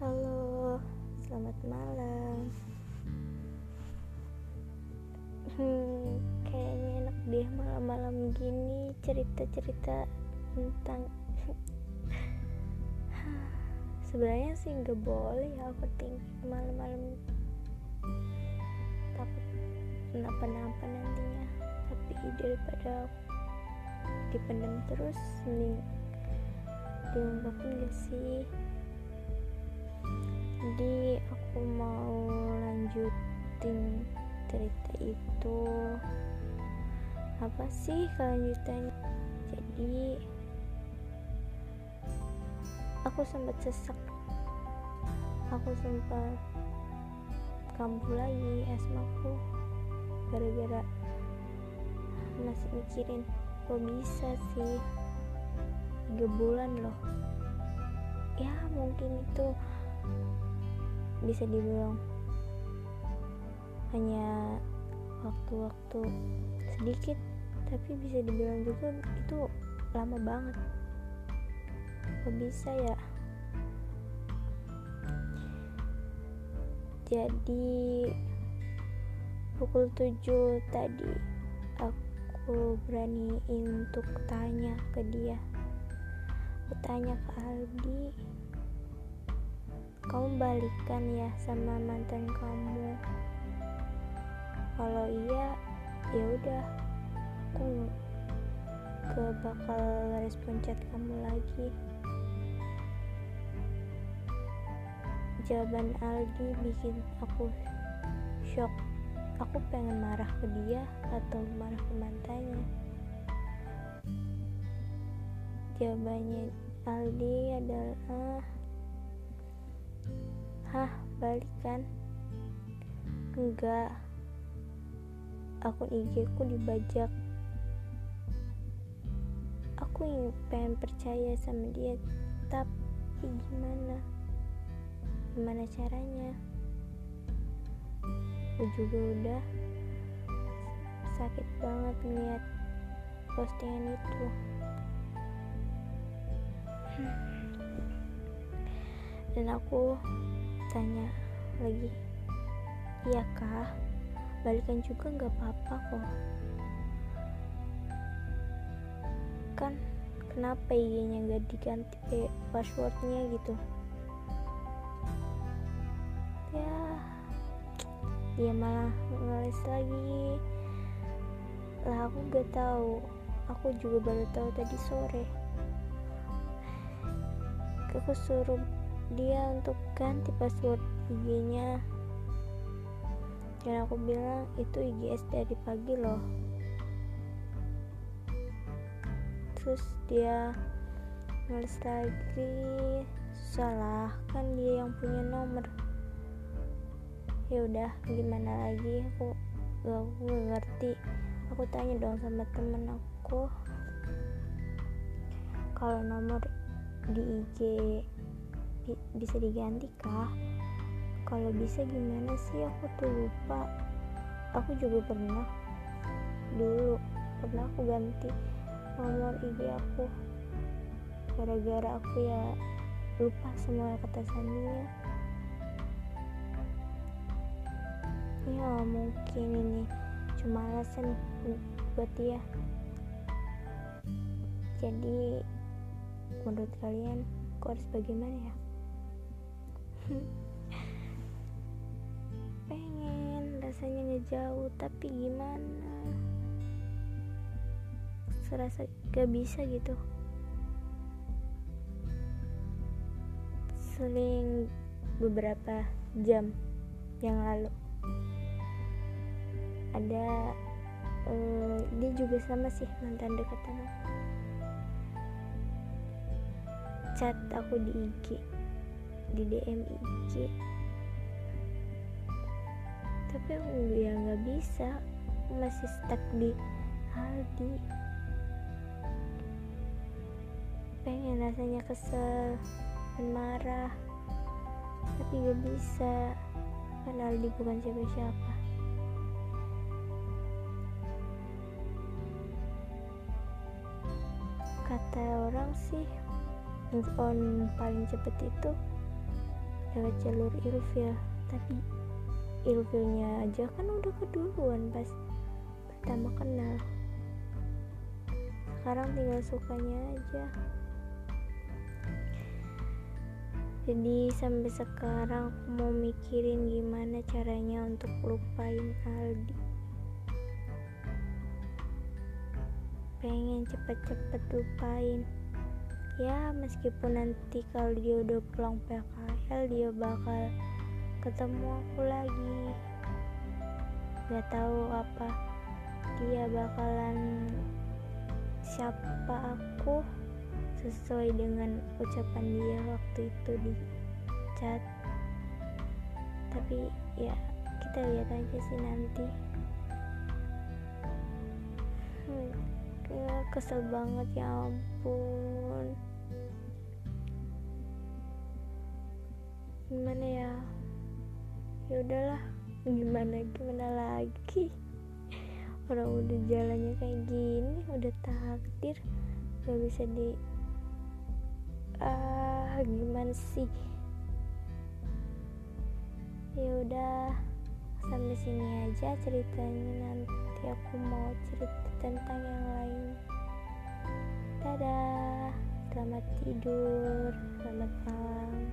Halo, selamat malam. Hmm, kayaknya enak deh malam-malam gini cerita-cerita tentang sebenarnya sih nggak boleh ya overthinking malam-malam takut kenapa-napa nantinya tapi daripada dipendam terus mending diungkapin gak sih? Jadi aku mau lanjutin cerita itu. Apa sih kelanjutannya? Jadi aku sempat sesak. Aku sempat kambuh lagi asmaku gara-gara masih mikirin kok bisa sih tiga bulan loh. Ya mungkin itu bisa dibilang hanya waktu-waktu sedikit tapi bisa dibilang juga itu lama banget. Kok bisa ya. Jadi pukul 7 tadi aku berani untuk tanya ke dia aku tanya ke Aldi. Kamu balikan ya sama mantan kamu. Kalau iya ya udah. Aku ke bakal respon chat kamu lagi. Jawaban Aldi bikin aku shock. Aku pengen marah ke dia atau marah ke mantannya jawabannya Aldi adalah hah balikan enggak. Akun IG ku dibajak. Aku yang pengen percaya sama dia tapi gimana? Gimana caranya? Aku juga udah sakit banget ngeliat postingan itu dan aku tanya lagi iya kah? Balikan juga nggak apa-apa kok. Kan kenapa IG-nya nggak diganti eh, passwordnya gitu? Ya dia malah ngeles lagi. Lah aku gak tahu. Aku juga baru tahu tadi sore aku suruh dia untuk ganti password IG-nya dan aku bilang itu IGS dari pagi loh. Terus dia nulis lagi salah kan dia yang punya nomor. Ya udah gimana lagi? Aku gak, ngerti. Aku tanya dong sama temen aku kalau nomor di IG bisa diganti kah? Kalau bisa gimana sih? Aku tuh lupa. Aku juga pernah dulu pernah aku ganti nomor IG aku. Gara-gara aku ya lupa semua kata sandinya ya mungkin ini cuma alasan buat dia. Jadi menurut kalian aku harus bagaimana ya? Pengen rasanya ngejauh tapi gimana? Serasa gak bisa gitu. Seling beberapa jam yang lalu. Ada uh, dia juga sama sih mantan dekatan chat aku di IG di DM IG tapi aku ya nggak bisa masih stuck di Aldi. Pengen rasanya kesel dan marah tapi gak bisa kan Aldi bukan siapa-siapa. Kata orang sih move on paling cepet itu lewat jalur ilfil. Tapi ilfilnya aja kan udah keduluan pas pertama kenal. Sekarang tinggal sukanya aja. Jadi sampai sekarang aku mau mikirin gimana caranya untuk lupain Aldi. Pengen cepet-cepet lupain ya meskipun nanti kalau dia udah pulang PKL dia bakal ketemu aku lagi. Gak tahu apa dia bakalan siapa aku sesuai dengan ucapan dia waktu itu di chat. Tapi ya kita lihat aja sih nanti. Hmm, kesel banget ya ampun. Gimana ya? Ya udahlah gimana gimana lagi? Orang udah jalannya kayak gini udah takdir gak bisa di ah gimana sih? Ya udah sampai sini aja ceritanya. Nanti aku mau cerita tentang yang lain Dadah, selamat tidur, selamat malam.